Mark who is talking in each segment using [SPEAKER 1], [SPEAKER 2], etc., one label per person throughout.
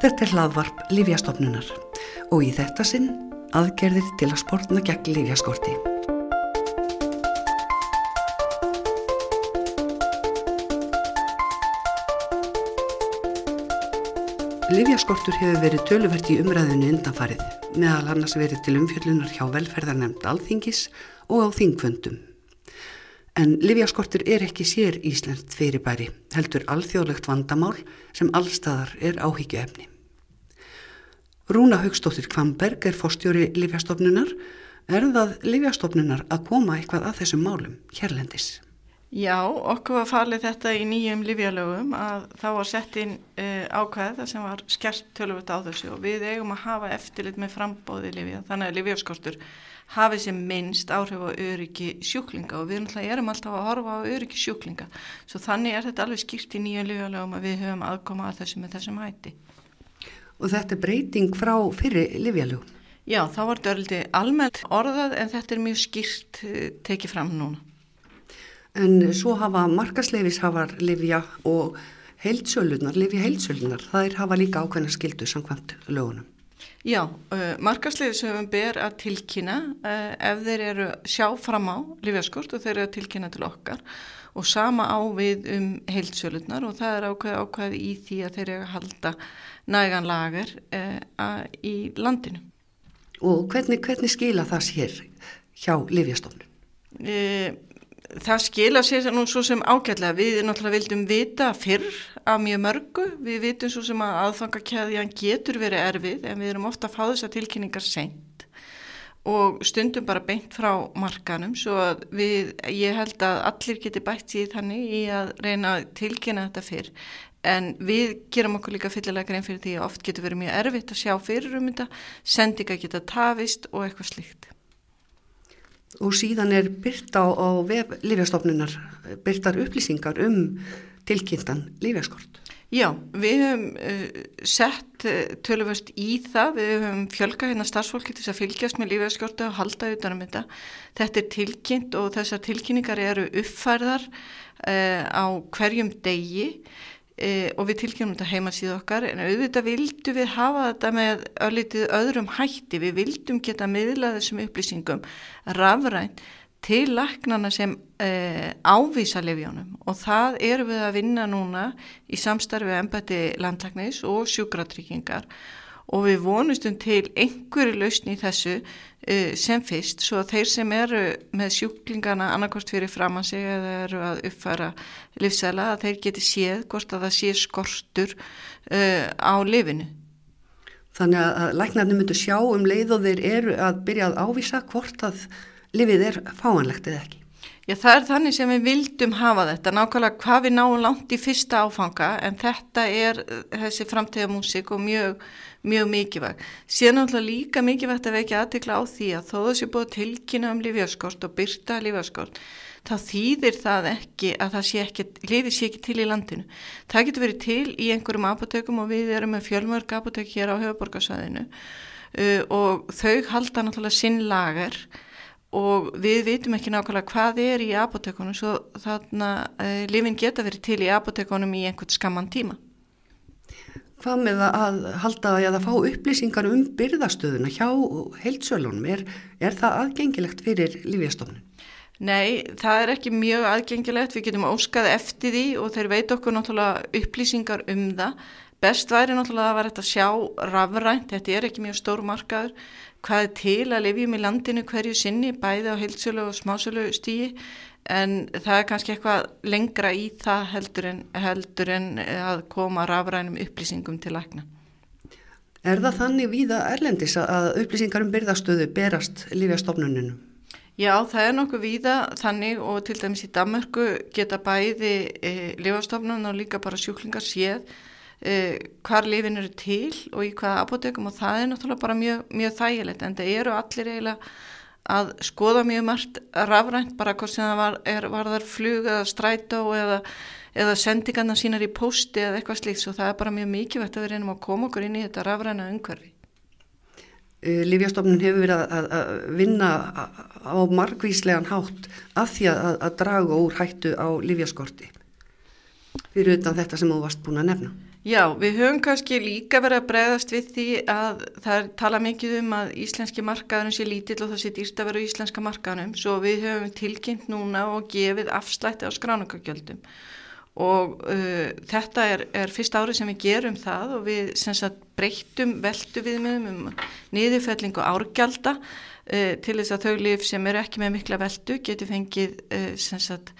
[SPEAKER 1] Þetta er hlaðvarp Lífjastofnunar og í þetta sinn aðgerðir til að sportna gegn lífjaskorti. Lífjaskortur hefur verið töluvert í umræðinu undanfarið, meðal annars verið til umfjöllunar hjá velferðarnemnd alþingis og á þingföndum. En livjaskortur er ekki sér Íslands fyrirbæri, heldur alþjóðlegt vandamál sem allstaðar er áhyggjuefni. Rúna Haugstóttir Kvamberg er fórstjóri livjastofnunar. Er það livjastofnunar að koma eitthvað að þessum málum hérlendis?
[SPEAKER 2] Já, okkur var falið þetta í nýjum livjalögum að þá var sett inn uh, ákvæð það sem var skert tölvöld á þessu og við eigum að hafa eftirlit með frambóði livja, þannig að livjaskortur hafið sem minnst áhrif á öryggi sjúklinga og við náttúrulega erum alltaf að horfa á öryggi sjúklinga svo þannig er þetta alveg skýrt í nýja lífalögum að við höfum aðkoma að þessu með þessum hætti.
[SPEAKER 1] Og þetta er breyting frá fyrir lífjalögum?
[SPEAKER 2] Já, þá var þetta örliti almennt orðað en þetta er mjög skýrt eh, tekið fram núna.
[SPEAKER 1] En svo hafa markasleifis hafar livja og heilsölunar, livja heilsölunar, það er hafa líka ákveðna skildu samkvæmt lögunum.
[SPEAKER 2] Já, uh, markasliðisöfum ber að tilkynna uh, ef þeir eru sjá fram á lífjaskort og þeir eru að tilkynna til okkar og sama á við um heilsölutnar og það er ákveð ákveð í því að þeir eru að halda nægan lager uh, í landinu.
[SPEAKER 1] Og hvernig, hvernig skila það sér hjá lífjastofnun?
[SPEAKER 2] Það skila sér nú svo sem ágætlega. Við náttúrulega vildum vita fyrr af mjög mörgu. Við vitum svo sem að aðfangakæðjan getur verið erfið en við erum ofta að fá þessa tilkynningar seint og stundum bara beint frá markanum svo að við, ég held að allir geti bætt síð þannig í að reyna að tilkynna þetta fyrr en við gerum okkur líka fyllilega grein fyrir því að oft getur verið mjög erfitt að sjá fyrir um þetta, sendinga geta tafist og eitthvað slíkt.
[SPEAKER 1] Og síðan er byrt á, á vef lífjastofnunar, byrtar upplýsingar um tilkynntan lífjaskort.
[SPEAKER 2] Já, við höfum uh, sett uh, töluvert í það, við höfum fjölga hérna starfsfólki til að fylgjast með lífjaskjortu og halda utanum þetta. Þetta er tilkynnt og þessar tilkynningar eru uppfærðar uh, á hverjum degi og við tilkynum þetta heima síðu okkar. En auðvitað vildum við hafa þetta með öllitið öðrum hætti, við vildum geta miðlað þessum upplýsingum rafrænt til laknana sem eh, ávísa lefjónum og það eru við að vinna núna í samstarfi ennbætti landlagnis og sjúkratryggingar. Og við vonustum til einhverju lausni í þessu eh, sem fyrst. Svo að þeir sem eru með sjúklingana annarkort fyrir framann sig eða eru að uppfæra livsæla að þeir geti séð hvort að það sé skortur eh, á lifinu.
[SPEAKER 1] Þannig að læknarnir myndu sjá um leið og þeir eru að byrja að ávísa hvort að lifið er fáanlegt eða ekki?
[SPEAKER 2] Já, það er þannig sem við vildum hafa þetta, nákvæmlega hvað við náum langt í fyrsta áfanga en þetta er eh, þessi framtíðamúsík og mjög, mjög mikilvæg. Síðan náttúrulega líka mikilvægt að vekja aðtikla á því að þó þessi búið tilkynna um lífjaskort og byrta lífjaskort, þá þýðir það ekki að það sé ekki, lifið sé ekki til í landinu. Það getur verið til í einhverjum apotekum og við erum með fjölmörg apotek hér á höfuborgarsvæðinu uh, og þau halda náttúrulega sinn lagar og við vitum ekki nákvæmlega hvað er í apotekunum svo þarna uh, lifin geta verið til í apotekunum í einhvern skamman tíma.
[SPEAKER 1] Hvað með að halda að fá upplýsingar um byrðastöðuna hjá heilsölunum? Er, er það aðgengilegt fyrir lífjastofnun?
[SPEAKER 2] Nei, það er ekki mjög aðgengilegt. Við getum óskaði eftir því og þeir veit okkur náttúrulega upplýsingar um það. Best væri náttúrulega að vera þetta að sjá rafrænt, þetta er ekki mjög stór markaður hvað er til að lifjum í landinu hverju sinni bæði á heilsölu og smásölu stíi en það er kannski eitthvað lengra í það heldur en, heldur en að koma rafrænum upplýsingum til lækna.
[SPEAKER 1] Er það þannig víða erlendis að upplýsingar um byrðastöðu berast lífjastofnuninu?
[SPEAKER 2] Já, það er nokkuð víða þannig og til dæmis í Danmarku geta bæði e, lífjastofnun og líka bara sjúklingar séð uh, hvar lifin eru til og í hvaða apotekum og það er náttúrulega bara mjög, mjög þægilegt en það eru allir eiginlega að skoða mjög margt rafrænt bara hvort sem það var, er, var þar flug eða strætó eða, eða sendingarna sínar í posti eða eitthvað slíkt svo það er bara mjög mikilvægt að við reynum að koma okkur inn í þetta rafræna umhverfi.
[SPEAKER 1] Eh, Lífjastofnun hefur verið að, að vinna á margvíslegan hátt af því að, að draga úr hættu á lífjaskorti fyrir utan þetta sem þú varst búin að nefna.
[SPEAKER 2] Já, við höfum kannski líka verið að bregðast við því að það er tala mikið um að íslenski markaðurinn sé lítill og það sé dýrt að vera íslenska markaðunum svo við höfum tilkynnt núna og gefið afslætti á skráningagjöldum og uh, þetta er, er fyrst árið sem við gerum það og við sagt, breyttum veldu viðmiðum um niðurfellingu árgjalda uh, til þess að þau lif sem eru ekki með mikla veldu getur fengið uh, sagt,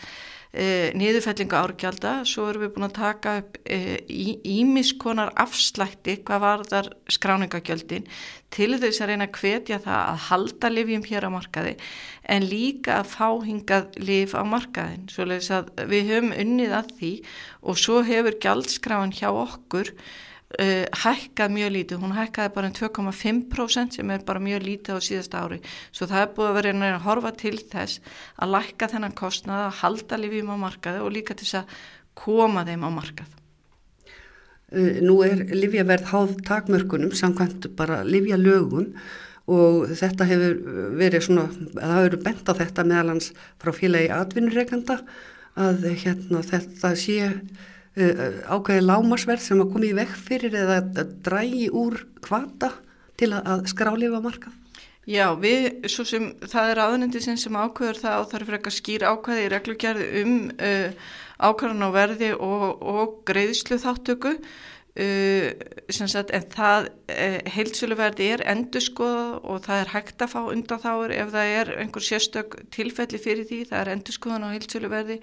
[SPEAKER 2] e, niðurfellingu árgjalda. Svo erum við búin að taka upp ímiskonar e, afslætti hvað var þar skráningagjöldin til þess að reyna að hvetja það að halda livjum hér á markaði en líka að fá hingað liv á markaðin svo við höfum unnið að því og svo hefur gjaldskráin hjá okkur Uh, hækkað mjög lítið, hún hækkaði bara um 2,5% sem er bara mjög lítið á síðast ári, svo það er búið að vera að horfa til þess að lækka þennan kostnað að halda lifjum á markaði og líka til þess að koma þeim á markað.
[SPEAKER 1] Uh, Nú er livjaverð háð takmörkunum samkvæmt bara livja lögum og þetta hefur verið svona, það verið bent á þetta meðalans frá félagi atvinnureikanda að hérna þetta sé ákveði lámasverð sem að komi í vekk fyrir eða drægi úr kvata til að skrálifa markað?
[SPEAKER 2] Já, við, svo sem það er aðnendið sem ákveður það og það er fyrir eitthvað skýr ákveði í reglugjörðu um uh, ákveðan á verði og, og greiðslu þáttöku Uh, sagt, en það uh, heilsöluverði er endur skoða og það er hægt að fá undan þáur ef það er einhver sérstök tilfelli fyrir því, það er endur skoðan á heilsöluverði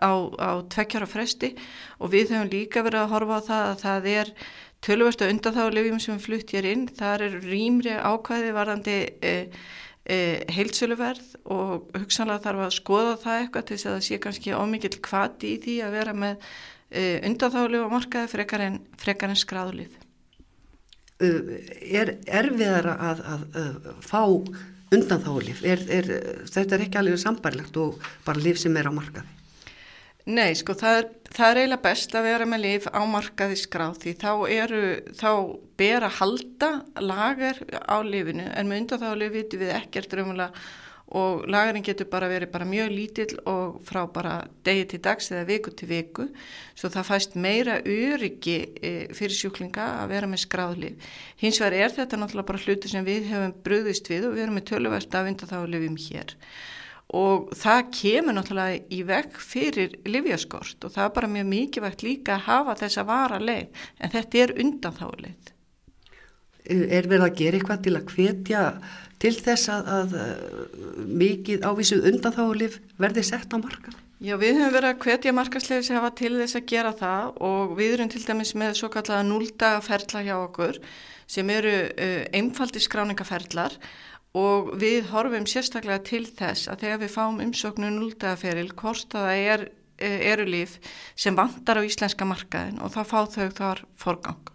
[SPEAKER 2] á, á tveggjara fresti og við höfum líka verið að horfa á það að það er tölverstu undan þáur lifjum sem flutt hér inn, það er rýmri ákvæði varðandi uh, heilsöluverð og hugsanlega þarf að skoða það eitthvað til þess að það sé kannski ómikið kvati í því að vera með uh, undanþálu og markaði frekar en, frekar en skráðlið.
[SPEAKER 1] Uh, er erfiðara að, að, að fá undanþálif? Er, er, þetta er ekki alveg sambarlegt og bara líf sem er á markaði?
[SPEAKER 2] Nei, sko, það er, það er eiginlega best að vera með líf á markaði skráð því þá eru, þá ber að halda lagar á lífinu en með undanþálu vitum við ekkert raunverulega og lagarinn getur bara verið bara mjög lítill og frá bara degi til dags eða viku til viku svo það fæst meira öryggi e, fyrir sjúklinga að vera með skráðlif. Hins vegar er þetta náttúrulega bara hluti sem við hefum bröðist við og við erum með töluvert að vinda þá lifum hér og það kemur náttúrulega í vekk fyrir livjaskort og það er bara mjög mikilvægt líka að hafa þessa vara leið en þetta er undan þá leið.
[SPEAKER 1] Er verið að gera eitthvað til að hvetja til þess að, að uh, mikið ávísu undanþáulif verði sett á marka?
[SPEAKER 2] Já, við höfum verið að hvetja markasleif sem hafa til þess að gera það og við erum til dæmis með svo kallega núldaferðla hjá okkur sem eru uh, einfaldi skráningaferðlar og við horfum sérstaklega til þess að þegar við fáum umsóknu núldaferil hvort að það er, uh, eru líf sem vantar á íslenska markaðin og þá fá þau þar forgang.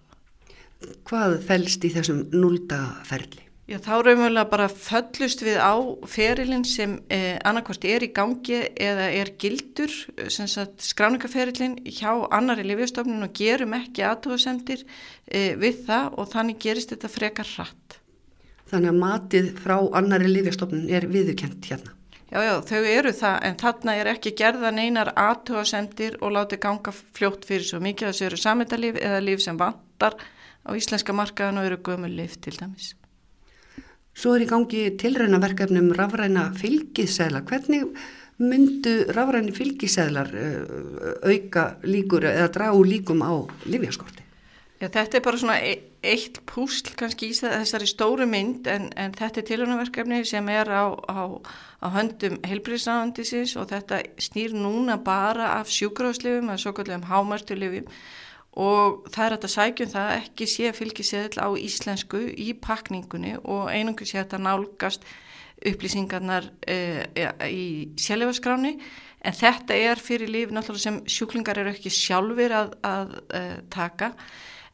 [SPEAKER 1] Hvað fælst í þessum núldaferli?
[SPEAKER 2] Já, þá raunverulega bara föllust við á ferilinn sem eh, annarkvært er í gangi eða er gildur, skráningaferilinn hjá annari lifjastofnun og gerum ekki aðtóðasendir eh, við það og þannig gerist þetta frekar hratt.
[SPEAKER 1] Þannig að matið frá annari lifjastofnun er viðukent hérna?
[SPEAKER 2] Já, já, þau eru það en þarna er ekki gerðan einar aðtóðasendir og látið ganga fljótt fyrir svo mikið að þessu eru samendalíf eða líf sem vantar á íslenska markaðan og eru gömul líf til dæmis.
[SPEAKER 1] Svo er í gangi tilraunaverkefnum rafræna fylgisæðla. Hvernig myndu rafræni fylgisæðlar uh, auka líkur eða dragu líkum á livjaskorti?
[SPEAKER 2] Já, þetta er bara svona e eitt púsl kannski í þessari stóru mynd en, en þetta er tilraunaverkefni sem er á, á, á höndum heilbríðsáðandisins og þetta snýr núna bara af sjúkráðslifum eða svo kallum hámartulifum og það er að sækjum það ekki sé fylgiseðil á íslensku í pakningunni og einungu sé þetta nálgast upplýsingarnar e, í sjálfurskráni en þetta er fyrir líf náttúrulega sem sjúklingar eru ekki sjálfur að, að e, taka.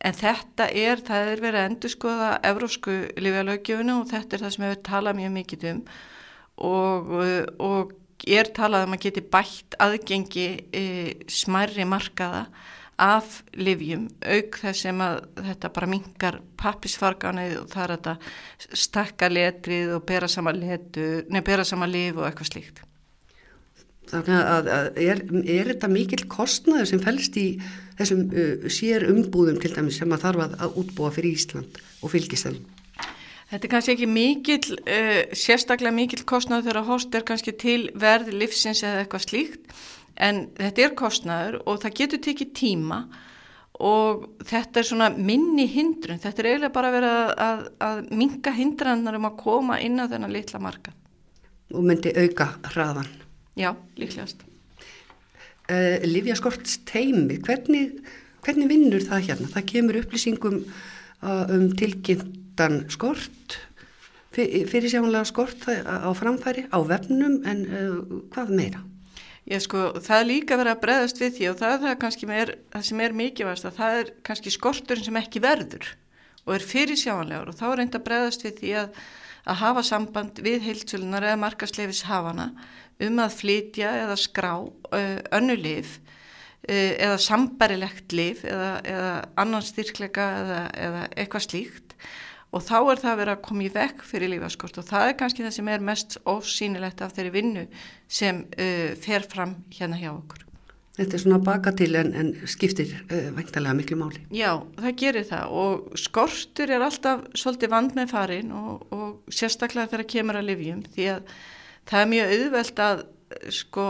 [SPEAKER 2] En þetta er, það er verið að endur skoða evrósku lífjalaugjöfunu og þetta er það sem hefur talað mjög mikið um. Og, og er talað um að geti bætt aðgengi e, smærri markaða af livjum auk þess sem að þetta bara mingar pappisfarganið og það er þetta stakka letrið og bera sama letu, nefn bera sama liv og eitthvað slíkt.
[SPEAKER 1] Þannig að, að er, er þetta mikil kostnaður sem fælst í þessum uh, sér umbúðum til dæmis sem að þarf að, að útbúa fyrir Ísland og fylgistöðum?
[SPEAKER 2] Þetta er kannski ekki mikil, uh, sérstaklega mikil kostnaður þegar hóst er kannski til verð livsins eða eitthvað slíkt en þetta er kostnaður og það getur tekið tíma og þetta er svona minni hindrun, þetta er eiginlega bara að vera að, að minga hindrannar um að koma inn á þennan litla marka.
[SPEAKER 1] Og myndi auka hraðan?
[SPEAKER 2] Já, líklegast.
[SPEAKER 1] Uh, Livja Skorts teimi, hvernig, hvernig vinnur það hérna? Það kemur upplýsingum uh, um tilkynntan skort, fyrir sjáanlega skort á framfæri, á vefnum, en uh, hvað meira?
[SPEAKER 2] Ég sko, það er líka verið að breðast við því og það er það kannski meir, það sem er mikilvægast að það er kannski skorturinn sem ekki verður og er fyrir sjáanlegur og þá er reynd að breðast við því að, að hafa samband við heilsölunar eða markasleifis hafana um að flytja eða skrá önnu lif eða sambarilegt lif eða, eða annan styrkleika eða, eða eitthvað slíkt og þá er það að vera að koma í vekk fyrir lífaskort og það er kannski það sem er mest ósýnilegt af þeirri vinnu sem uh, fer fram hérna hjá okkur.
[SPEAKER 1] Þetta er svona baka til en, en skiptir uh, væntalega miklu máli.
[SPEAKER 2] Já, það gerir það. Og skortur er alltaf svolítið vand með farin og, og sérstaklega þegar kemur að livjum því að það er mjög auðvelt að sko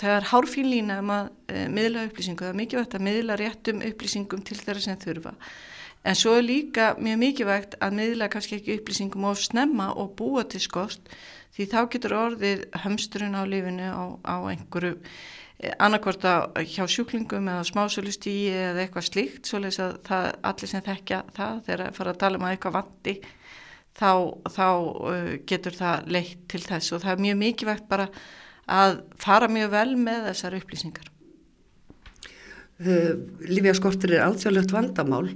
[SPEAKER 2] það er hárfínlína um að uh, miðla upplýsingu, það er mikilvægt að miðla réttum upplýsingum til þeirra sem þurfa En svo er líka mjög mikilvægt að miðla kannski ekki upplýsingum of snemma og búa til skost því þá getur orðið hömsturinn á lifinu á, á einhverju eh, annarkvorta hjá sjúklingum eða smásölustíi eða eitthvað slíkt svo leiðis að það, allir sem þekkja það þegar að fara að tala um að eitthvað vandi þá, þá getur það leitt til þess og það er mjög mikilvægt bara að fara mjög vel með þessar upplýsingar.
[SPEAKER 1] Uh, Lífjaskortur er alþjóðlegt vandamál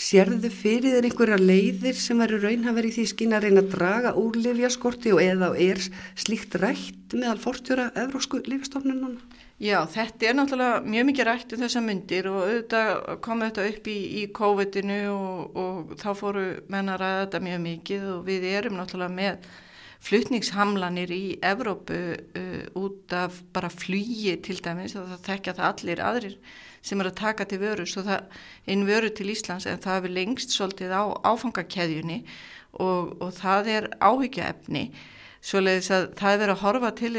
[SPEAKER 1] Sérðu fyrir þeir einhverja leiðir sem verður raunhafur í því skinn að reyna að draga úr livjaskorti og eða er slíkt rætt meðal fórstjóra Evrósku livjastofnunum?
[SPEAKER 2] Já, þetta er náttúrulega mjög mikið rætt um þessa myndir og auðvitað kom þetta upp í, í COVID-inu og, og þá fóru menna að ræða þetta mjög mikið og við erum náttúrulega með flutningshamlanir í Evrópu uh, út af bara flýi til dæmis og það tekja það allir aðrir sem er að taka til vöru svo það einn vöru til Íslands en það hefur lengst svolítið á áfangakeðjunni og, og það er áhyggjaefni svo leiðis að það er verið að horfa til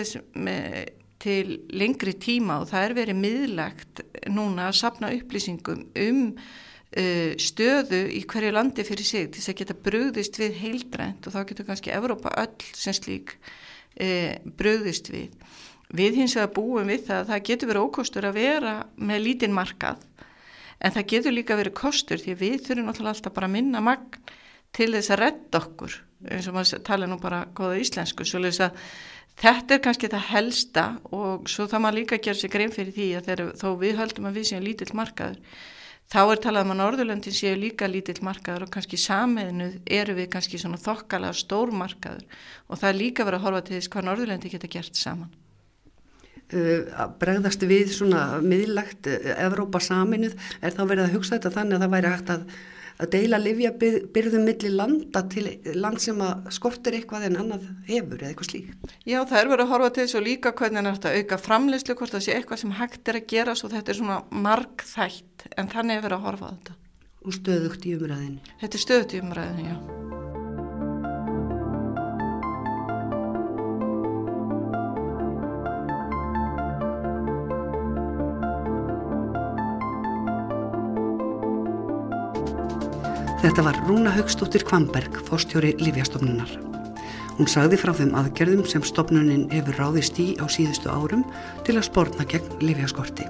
[SPEAKER 2] með, til lengri tíma og það er verið miðlegt núna að sapna upplýsingum um uh, stöðu í hverju landi fyrir sig til þess að geta bröðist við heildrænt og þá getur kannski Evrópa öll sem slík uh, bröðist við Við hins vegar búum við það að það getur verið ókostur að vera með lítinn markað en það getur líka verið kostur því við þurfum náttúrulega alltaf bara að minna magn til þess að redda okkur eins og maður tala nú bara góða íslensku svo leiðis að þetta er kannski það helsta og svo það maður líka að gera sér grein fyrir því að þegar, þó við höldum að við séum lítill markaður þá er talað um að Norðurlöndin séu líka lítill markaður og kannski sameðinu eru við kannski svona þokkalega stór markaður og það er líka verið að horfa til þess hvað Norðurlöndi geta gert saman.
[SPEAKER 1] Uh, að bregðast við svona miðlagt uh, Evrópa saminuð er þá verið að hugsa þetta þannig að það væri hægt að, að deila livjabyrðum millir landa til land sem að skortir eitthvað en annað hefur eða eitthvað slíkt.
[SPEAKER 2] Já það er verið að horfa til þessu líka hvernig er þetta auka framleyslu hvort það sé eitthvað sem hægt er að gera svo þetta er svona margþætt en þannig er verið að horfa á þetta.
[SPEAKER 1] Og stöðugt í umræðinu.
[SPEAKER 2] Þetta er stöðugt í umræðinu, já.
[SPEAKER 1] Þetta var Rúna Haugstóttir Kvamberg, fórstjóri Lífjastofnunar. Hún sagði frá þeim aðgerðum sem stopnunin hefur ráðist í á síðustu árum til að spórna gegn Lífjaskorti.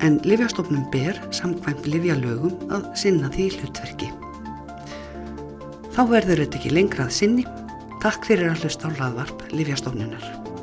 [SPEAKER 1] En Lífjastofnun ber samkvæmt Lífjalögum að sinna því hlutverki. Þá verður þetta ekki lengrað sinni. Takk fyrir að hlusta á laðvarp Lífjastofnunar.